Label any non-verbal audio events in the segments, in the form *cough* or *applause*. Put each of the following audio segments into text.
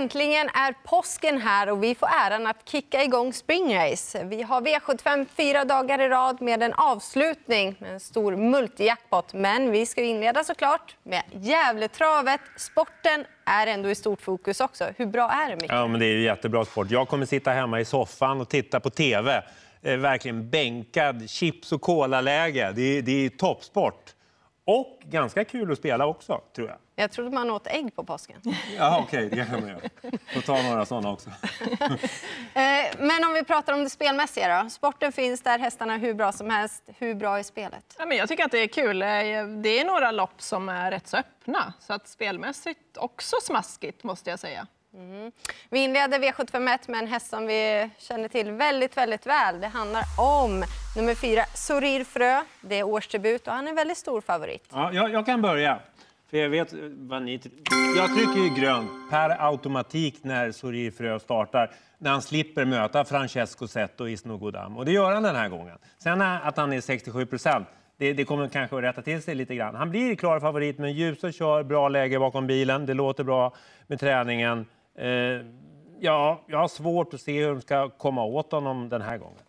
Äntligen är påsken här och vi får äran att kicka igång springrace. Vi har V75 fyra dagar i rad med en avslutning med en stor multijackpot. Men vi ska inleda såklart med Gävletravet. Sporten är ändå i stort fokus också. Hur bra är det, Micke? Ja, men det är jättebra sport. Jag kommer sitta hemma i soffan och titta på TV. Eh, verkligen bänkad, chips och cola-läge. Det, är, det är toppsport. Och ganska kul att spela också, tror jag. Jag trodde man åt ägg på påsken. Ja, okej, okay, det kan man göra. Får ta några sådana också. *laughs* Eh, men om vi pratar om det spelmässiga då. Sporten finns där, hästarna är hur bra som helst. Hur bra är spelet? Ja, men jag tycker att det är kul. Eh, det är några lopp som är rätt så öppna. Så att spelmässigt också smaskigt, måste jag säga. Mm. Vi inleder V751 med en häst som vi känner till väldigt, väldigt väl. Det handlar om nummer fyra, Sorir Frö. Det är årsdebut och han är en väldigt stor favorit. Ja, jag, jag kan börja. För jag vet vad ni... Jag trycker ju grönt per automatik när Sorir Frö startar. När han slipper möta Francesco Zetto i Snogodam. Och det gör han den här gången. Sen att han är 67 procent. Det, det, kommer kanske att rätta till sig lite grann. Han blir klar favorit, men Ljuse kör, bra läge bakom bilen. Det låter bra med träningen. Eh, ja, jag har svårt att se hur de ska komma åt honom den här gången.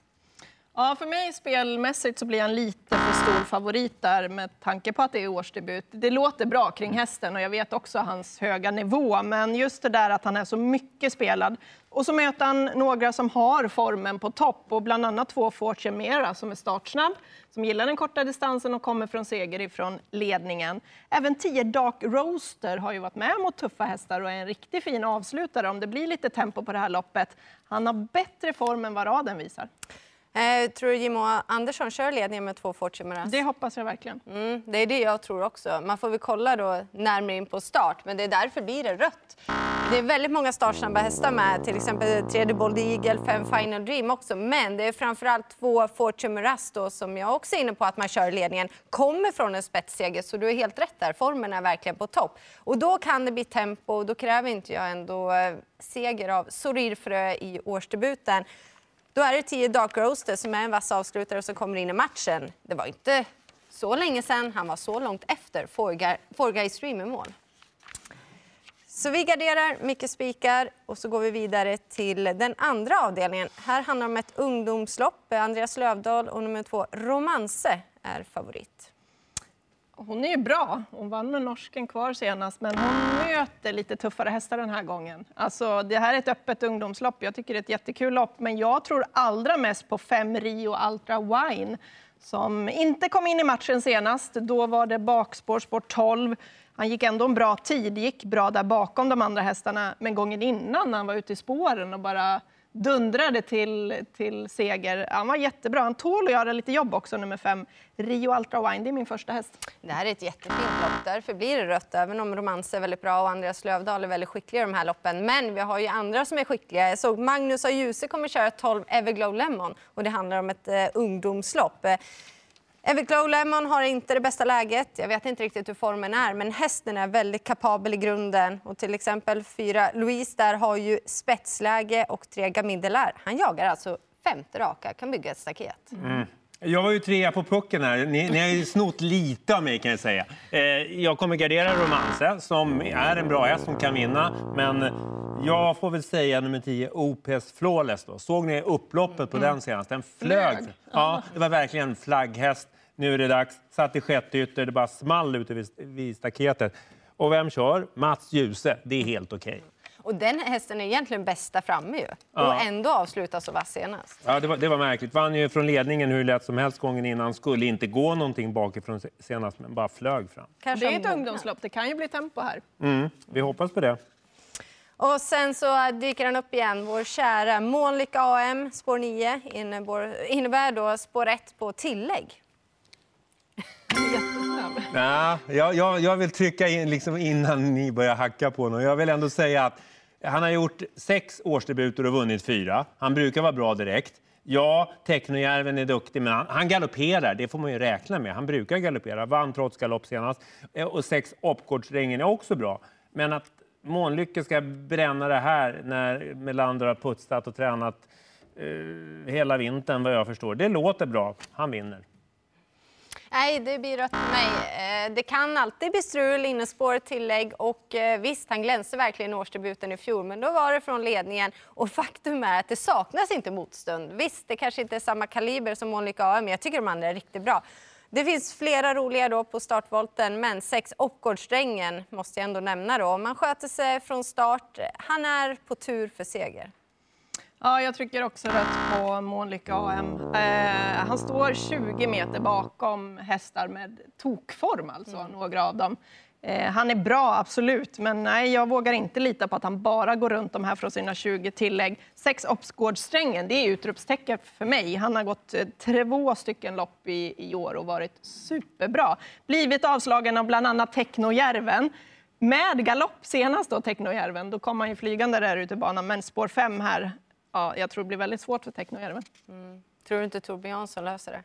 Ja, för mig spelmässigt så blir han lite för stor favorit där med tanke på att det är årsdebut. Det låter bra kring hästen och jag vet också hans höga nivå, men just det där att han är så mycket spelad. Och så möter han några som har formen på topp och bland annat två Fortune Mera som är startsnabb, som gillar den korta distansen och kommer från seger ifrån ledningen. Även 10 Dark Roaster har ju varit med mot tuffa hästar och är en riktigt fin avslutare om det blir lite tempo på det här loppet. Han har bättre form än vad raden visar. Eh, tror du Jimmo Andersson kör ledningen med två Fortune Det hoppas jag verkligen. Mm, det är det jag tror också. Man får väl kolla då närmare in på start, men det är därför blir det rött. Det är väldigt många startsnabba hästar med, till exempel tredje Bold Eagle, fem Final Dream också. Men det är framförallt två Fortune Miraz då, som jag också är inne på att man kör ledningen, kommer från en spetsseger. Så du är helt rätt där, formen är verkligen på topp. Och då kan det bli tempo och då kräver inte jag ändå eh, seger av Sorir Frö i årsdebuten. Då är det tio Dark Roaster som är en vass avslutare som kommer in i matchen. Det var inte så länge sedan han var så långt efter Forga i streamermål. Så vi garderar, Micke spikar och så går vi vidare till den andra avdelningen. Här handlar det om ett ungdomslopp. Andreas Lövdahl och nummer två Romanse är favorit. Hon är ju bra. Hon vann med norsken kvar senast, men hon möter lite tuffare hästar den här gången. Alltså, det här är ett öppet ungdomslopp. Jag tycker det är ett jättekul lopp, men jag tror allra mest på fem Rio Ultra Wine som inte kom in i matchen senast. Då var det bakspår, spår 12. Han gick ändå en bra tid, gick bra där bakom de andra hästarna, men gången innan när han var ute i spåren och bara dundrade till, till seger. Han var jättebra. Han tål att göra lite jobb också, nummer fem. Rio Ultra Wine, det är min första häst. Det här är ett jättefint lopp, därför blir det rött. Även om Romans är väldigt bra och Andreas Lövdahl är väldigt skicklig i de här loppen. Men vi har ju andra som är skickliga. Jag såg Magnus och Djuse kommer köra 12 Everglow Lemon och det handlar om ett eh, ungdomslopp. Everglow Lemon har inte det bästa läget. Jag vet inte riktigt hur formen är, men hästen är väldigt kapabel i grunden. Och till exempel fyra Louise där har ju spetsläge och tre Gamidelar. Han jagar alltså femte raka, kan bygga ett staket. Mm. Jag var ju trea på pucken här. Ni, ni har ju snott lite av mig kan jag säga. Eh, jag kommer gardera Romanse som är en bra häst som kan vinna. Men jag får väl säga nummer 10, OPS Flawless. Då. Såg ni upploppet på mm. den senast? Den flög. Ja, det var verkligen en flagghäst. Nu är det dags. Satt i sjätte ytter, det bara small ute vid, vid staketet. Och vem kör? Mats Djuse. Det är helt okej. Okay. Och den hästen är egentligen bästa framme ju. Ja. Och ändå avsluta så vass senast. Ja, det var, det var märkligt. Vann ju från ledningen hur lätt som helst gången innan. Skulle inte gå någonting bakifrån senast, men bara flög fram. Kanske det är ett ungdomslopp. Det kan ju bli tempo här. Mm, vi hoppas på det. Och sen så dyker han upp igen, vår kära Månlycke AM, spår 9, innebär då spår 1 på tillägg. Ja, jag, jag, jag vill trycka in liksom innan ni börjar hacka på honom. Jag vill ändå säga att han har gjort sex årsdebuter och vunnit fyra. Han brukar vara bra direkt. Ja, Technojärven är duktig, men han, han galopperar. Det får man ju räkna med. Han brukar galoppera. Vann trots galopp senast. Eh, och sex Oppgårdsringen är också bra. Men att Månlycke ska bränna det här när Melander har putsat och tränat eh, hela vintern, vad jag förstår. Det låter bra. Han vinner. Nej, det blir rött för mig. Eh, det kan alltid bli strul, innespår, tillägg och eh, visst, han glänste verkligen i årsdebuten i fjol, men då var det från ledningen och faktum är att det saknas inte motstånd. Visst, det kanske inte är samma kaliber som Monica AM, men jag tycker de andra är riktigt bra. Det finns flera roliga då på startvolten, men sex Oppgårdssträngen måste jag ändå nämna då. Man sköter sig från start. Han är på tur för seger. Ja, jag trycker också rött på Månlycke AM. Eh, han står 20 meter bakom hästar med tokform, alltså, mm. några av dem. Eh, han är bra, absolut, men nej, jag vågar inte lita på att han bara går runt de här från sina 20 tillägg. Sex Oppsgårdssträngen, det är utropstecken för mig. Han har gått eh, två stycken lopp i, i år och varit superbra. Blivit avslagen av bland annat Technojärven. Med galopp senast då, Technojärven, då kom han ju flygande där ute i banan, men spår 5 här, ja, jag tror det blir väldigt svårt för Technojärven. Mm. Tror du inte Torbjörn Jansson löser det?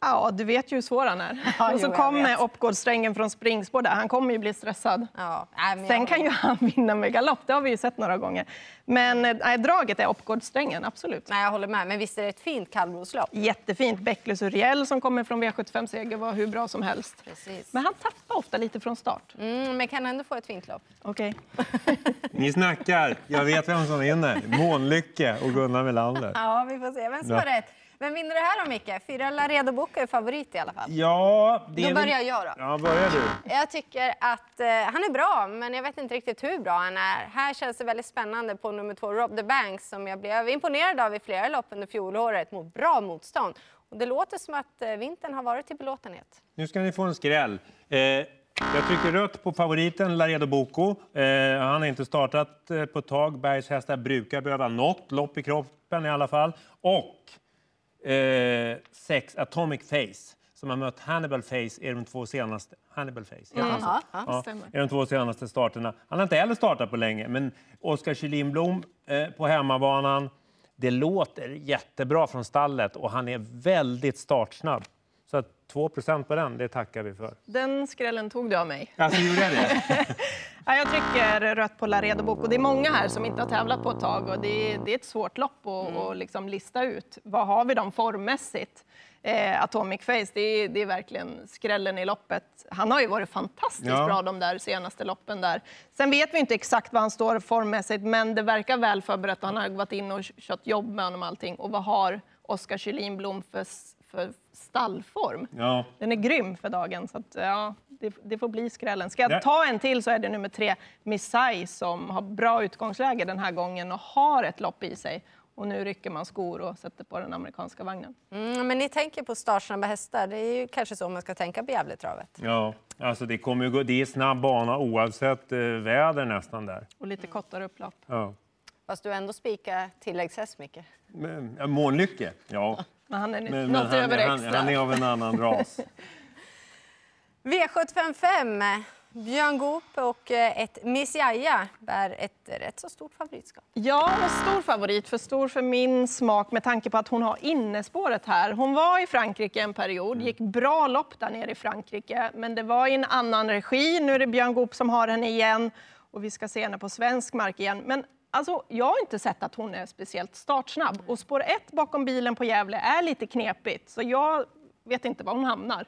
Ja, du vet ju hur svår han är. *laughs* Ja, och så kommer Oppgårdssträngen från springspår där. Han kommer ju bli stressad. Ja, nej, Sen kan ju han *laughs* vinna med galopp, det har vi ju sett några gånger. Men eh, nej, draget är Oppgårdssträngen, absolut. Nej, jag håller med, men visst är det ett fint kallblodslopp? Jättefint. Bäcklös Uriel som kommer från V75-seger var hur bra som helst. Precis. Men han tappar ofta lite från start. Mm, men kan ändå få ett fint lopp. Okej. Okay. *laughs* Ni snackar. Jag vet vem som vinner. Månlycke och Gunnar Melander. Ja, vi får se vem som har rätt. Vem vinner det här då, Micke? Fyra Laredo Boca är favorit i alla fall. Ja, det då börjar jag då. Ja, börjar du. Jag tycker att eh, han är bra, men jag vet inte riktigt hur bra han är. Här känns det väldigt spännande på nummer två, Rob the Banks, som jag blev imponerad av i flera lopp under fjolåret mot bra motstånd. Och det låter som att eh, vintern har varit till belåtenhet. Nu ska ni få en skräll. Eh, jag trycker rött på favoriten Laredo Boko. Eh, han har inte startat eh, på ett tag. Bergshästar brukar behöva något lopp i kroppen i alla fall. Och eh, sex Atomic Face som har mött Hannibal Face i de två senaste, Hannibal Face, mm. ja, ja, i de två senaste starterna. Han har inte heller startat på länge, men Oskar Kyllinblom eh, på hemmabanan, det låter jättebra från stallet och han är väldigt startsnabb. Så att 2% på den, det tackar vi för. Den skrällen tog du av mig. Alltså, gjorde jag det? *laughs* ja, jag trycker rött på Laredo Bok. Och det är många här som inte har tävlat på ett tag. Och det, är, det är ett svårt lopp att mm. och liksom lista ut. Vad har vi dem formmässigt? Eh, Atomic Face, det är, det är, verkligen skrällen i loppet. Han har ju varit fantastiskt ja. bra de där senaste loppen där. Sen vet vi inte exakt vad han står formmässigt, men det verkar väl förberett. Han har varit inne och kört jobb med honom och allting. Och vad har Oskar Kyllinblom för för stallform. Ja. Den är grym för dagen. Så att, ja, det, det, får bli skrällen. Ska jag ta en till så är det nummer tre, Missai, som har bra utgångsläge den här gången och har ett lopp i sig. Och nu rycker man skor och sätter på den amerikanska vagnen. Mm, men ni tänker på startsnabba hästar. Det är ju kanske så man ska tänka på Gävletravet. Ja, alltså det, kommer gå, det är snabb bana oavsett eh, väder nästan där. Och lite kortare upplopp. Ja. Fast du ändå spikar tilläggshäst, Micke. Månlycke, ja. Men han är men, något men över han, extra. Han, är av en annan ras. *laughs* V755. Björn Goop och eh, ett Miss Jaja bär ett rätt så stort favoritskap. Ja, stor favorit. För stor för min smak med tanke på att hon har innespåret här. Hon var i Frankrike en period, mm. gick bra lopp där nere i Frankrike. Men det var i en annan regi. Nu är det Björn Goop som har henne igen och vi ska se henne på svensk mark igen. Men Alltså, jag har inte sett att hon är speciellt startsnabb. Och spår ett bakom bilen på Gävle är lite knepigt, så jag vet inte var hon hamnar.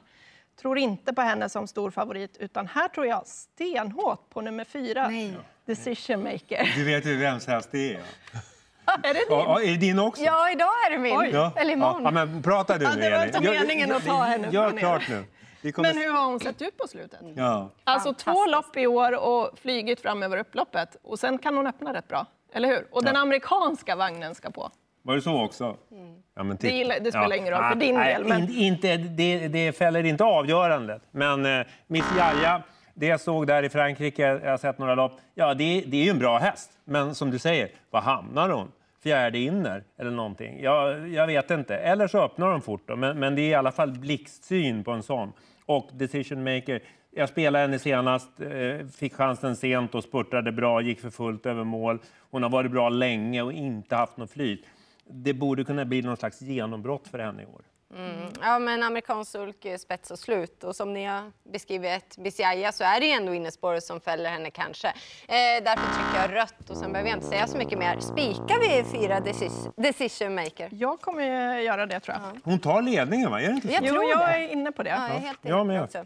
Tror inte på henne som stor favorit, utan här tror jag stenhårt på nummer fyra, Nej. Decision Maker. Du vet ju vems häst det är. *laughs* är det din? Ja, är det din också? Ja, idag är det min. Ja. Eller imorgon. Ja, men prata du ja, Det var inte meningen att ta henne. Gör klart nu. Kommer... Men hur har hon sett ut på slutet? Ja. Alltså två lopp i år och flygit fram över upploppet. Och sen kan hon öppna rätt bra. Eller hur? Och den amerikanska vagnen ska på. Var det så också? Mm. Ja, men det, det spelar ja. ingen roll för din nej, del. Men... Inte, det, det fäller inte avgörandet. Men eh, Miss Jaja, det jag såg där i Frankrike, jag har sett några lopp, ja det, det är ju en bra häst. Men som du säger, var hamnar hon? Fjärde inner eller någonting? Jag, jag vet inte. Eller så öppnar de fort. Då. Men, men det är i alla fall blixtsyn på en sån. Och decision maker, jag spelade henne senast, eh, fick chansen sent och spurtade bra, gick för fullt över mål. Hon har varit bra länge och inte haft något flyt. Det borde kunna bli någon slags genombrott för henne i år. Mm. Ja, men amerikansk sulk spets och slut. Och som ni har beskrivit Bisiaya så är det ju ändå innespåret som fäller henne kanske. Eh, därför trycker jag rött och sen behöver jag inte säga så mycket mer. Spikar vi fyra decis decision maker? Jag kommer göra det tror jag. Hon tar ledningen, va? Är det inte så? Jag Jo, tror jag det. är inne på det. Ja, jag är helt inne med. också.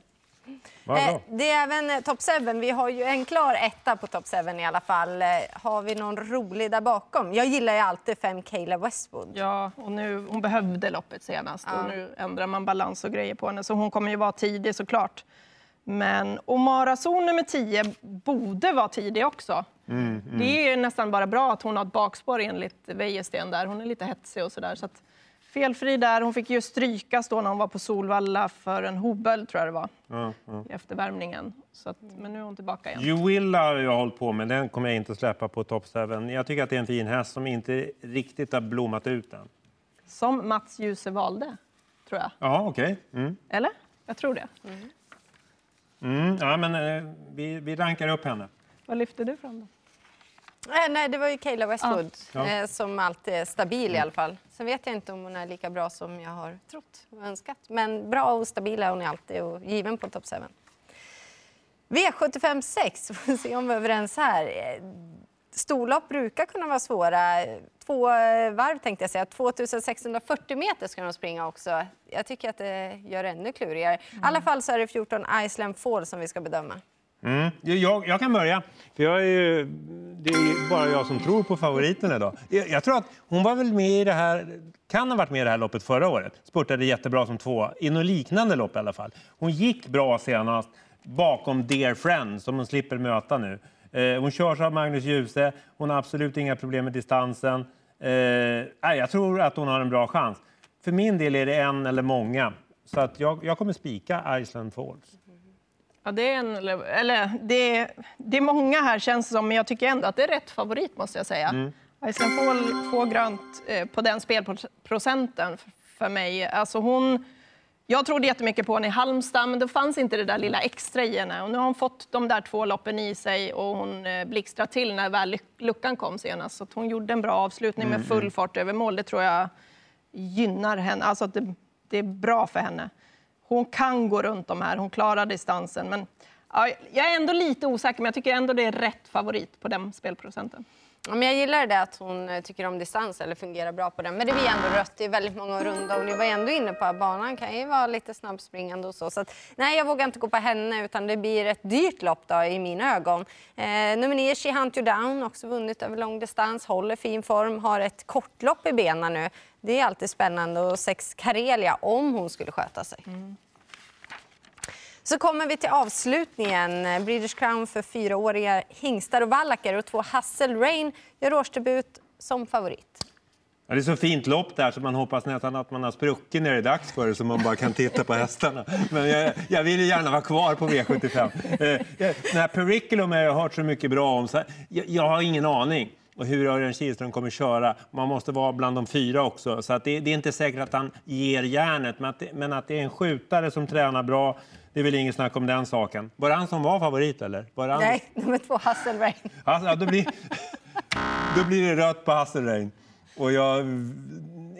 Eh, det är även eh, Top 7. Vi har ju en klar etta på Top 7 i alla fall. Eh, har vi någon rolig där bakom? Jag gillar ju alltid fem Kayla Westwood. Ja, och nu, hon behövde loppet senast och nu ändrar man balans och grejer på henne. Så hon kommer ju vara tidig såklart. Men Omara Zon nummer 10 borde vara tidig också. Det är nästan bara bra att hon har ett bakspår enligt Wäjersten där. Hon är lite hetsig och sådär. Så att felfri där. Hon fick ju strykas då när hon var på Solvalla för en hobel tror jag det var. Ja, ja. I eftervärmningen. Så att, men nu är hon tillbaka igen. You Will har jag hållit på med, den kommer jag inte släppa på Top 7. Jag tycker att det är en fin häst som inte riktigt har blommat ut än. Som Mats Djuse valde, tror jag. Ja, okej. Mm. Eller? Jag tror det. Mm. Ja, men eh, vi, vi rankar upp henne. Vad lyfter du fram då? Eh, nej, det var ju Kayla Westwood Ja. eh, som alltid är stabil i alla fall. Sen vet jag inte om hon är lika bra som jag har trott och önskat. Men bra och stabil är hon ju alltid och given på Top 7. V75 6, får se om vi är överens här. Storlopp brukar kunna vara svåra. Två eh, varv tänkte jag säga. 2640 meter ska de springa också. Jag tycker att det gör det ännu klurigare. I alla fall så är det 14 Iceland Fall som vi ska bedöma. Mm. Jag, jag kan börja. För jag är ju, det är bara jag som tror på favoriten idag. Jag, tror att hon var väl med i det här, kan ha varit med i det här loppet förra året. Spurtade jättebra som två i något liknande lopp i alla fall. Hon gick bra senast bakom Dear Friend som hon slipper möta nu. Eh, hon körs av Magnus Djuse. Hon har absolut inga problem med distansen. Eh, jag tror att hon har en bra chans. För min del är det en eller många. Så att jag, jag kommer spika Iceland Falls. Ja, det är, en, eller, det, det är många här känns det som, men jag tycker ändå att det är rätt favorit måste jag säga. Mm. Iceland Fall får grönt eh, på den spelprocenten för mig. Alltså hon, jag trodde jättemycket på henne i Halmstad, men det fanns inte det där lilla extra i henne. Och nu har hon fått de där två loppen i sig och hon eh, blixtrade till när väl luck- luckan kom senast. Så hon gjorde en bra avslutning Mm, med full fart över mål. Det tror jag gynnar henne. Alltså det, det är bra för henne. Hon kan gå runt de här, hon klarar distansen. Men ja, jag är ändå lite osäker, men jag tycker ändå det är rätt favorit på den spelprocenten. Ja, men jag gillar det att hon eh, tycker om distans eller fungerar bra på den. Men det blir ändå rött. Det är väldigt många runda och ni var ändå inne på att banan kan ju vara lite snabbspringande och så. så att, nej, jag vågar inte gå på henne utan det blir ett dyrt lopp då, i mina ögon. Eh, nummer 9, She Hunt You Down, också vunnit över lång distans, håller fin form, har ett kortlopp i benen nu. Det är alltid spännande. Och sex, Karelia, om hon skulle sköta sig. Mm. Så kommer vi till avslutningen. British Crown för fyraåriga hingstar och vallacker och två Hassel Rain gör årsdebut som favorit. Ja, det är så fint lopp där så man hoppas nästan att man har spruckit när det är dags för det så man bara kan titta på hästarna. Men jag, jag vill ju gärna vara kvar på V75. Eh, eh, den här Periculum har jag hört så mycket bra om. Så jag, jag har ingen aning och hur Örjan Kihlström kommer köra. Man måste vara bland de fyra också. Så att det, det är inte säkert att han ger järnet. Men att, det, men att det är en skjutare som tränar bra, det är väl ingen snack om den saken. Var det han som var favorit eller? Var han? Nej, nummer två Hassel Rain. Alltså, ja, då, blir, *laughs* då blir det rött på Hasselrein. Och jag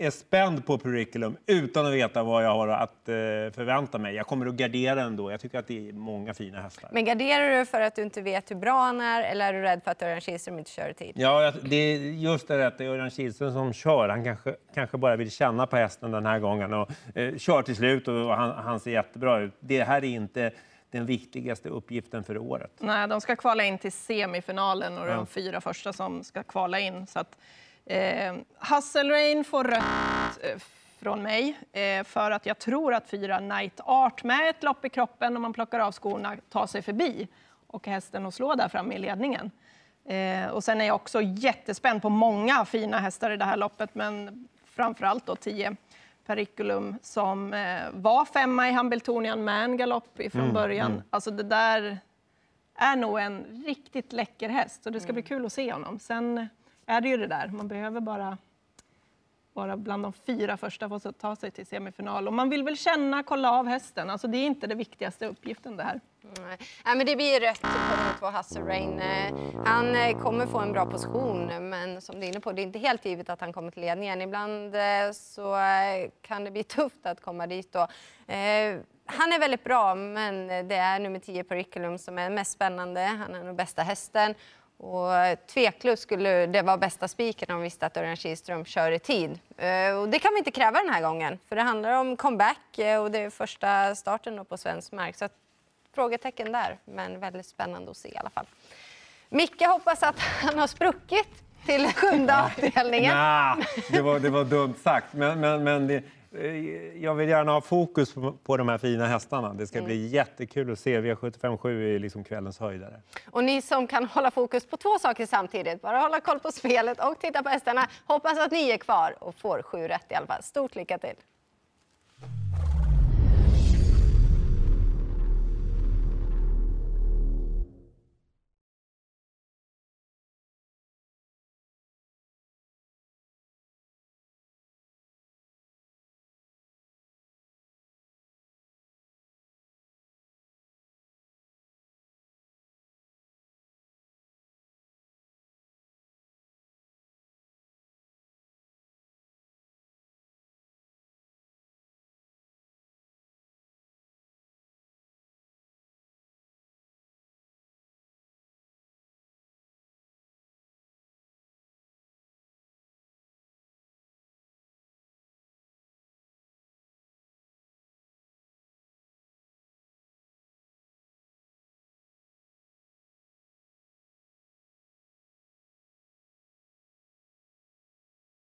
är spänd på Periculum utan att veta vad jag har att eh, förvänta mig. Jag kommer att gardera ändå. Jag tycker att det är många fina hästar. Men garderar du för att du inte vet hur bra han är eller är du rädd för att Örjan Kihlström inte kör i tid? Ja, det är just det rätt. Det är Örjan Kihlström som kör. Han kanske, kanske bara vill känna på hästen den här gången och eh, kör till slut och han, han ser jättebra ut. Det här är inte den viktigaste uppgiften för året. Nej, de ska kvala in till semifinalen och de fyra första som ska kvala in. Så att, eh, Hasselrain får rött eh, från mig eh, för att jag tror att fyra Night Art med ett lopp i kroppen om man plockar av skorna tar sig förbi och hästen och slår där framme i ledningen. Eh, och sen är jag också jättespänd på många fina hästar i det här loppet men framförallt då 10 Periculum som eh, var femma i Hambletonian med en galopp ifrån början. Alltså det där är nog en riktigt läcker häst och det ska bli kul att se honom. Sen är det ju det där, man behöver bara vara bland de fyra första för att ta sig till semifinal. Och man vill väl känna, kolla av hästen. Alltså det är inte den viktigaste uppgiften det här. Nej. Men det blir rött på de två Hustle Rain. Eh, han eh, kommer få en bra position, men som du är inne på, det är inte helt givet att han kommer till ledningen. Ibland eh, så kan det bli *laughs* tufft att komma dit då. Han är väldigt bra, men det är nummer 10 Periculum som är mest spännande. Han är nog bästa hästen. Och tveklöst skulle det vara bästa spiken om vi visste att Örjan Kihlström kör i tid. Eh, Och det kan vi inte kräva den här gången, för det handlar om comeback eh, och det är första starten på svensk mark. Så frågetecken där, men väldigt spännande att se i alla fall. Micke hoppas att han har spruckit till sjunde avdelningen. Nej, det var, det var dumt sagt. Men, men, men det, eh, jag vill gärna ha fokus på, de här fina hästarna. Det ska bli jättekul att se. V757 är liksom kvällens höjdare. Och ni som kan hålla fokus på två saker samtidigt, bara hålla koll på spelet och titta på hästarna, hoppas att ni är kvar och får sju rätt i alla fall. Stort lycka till!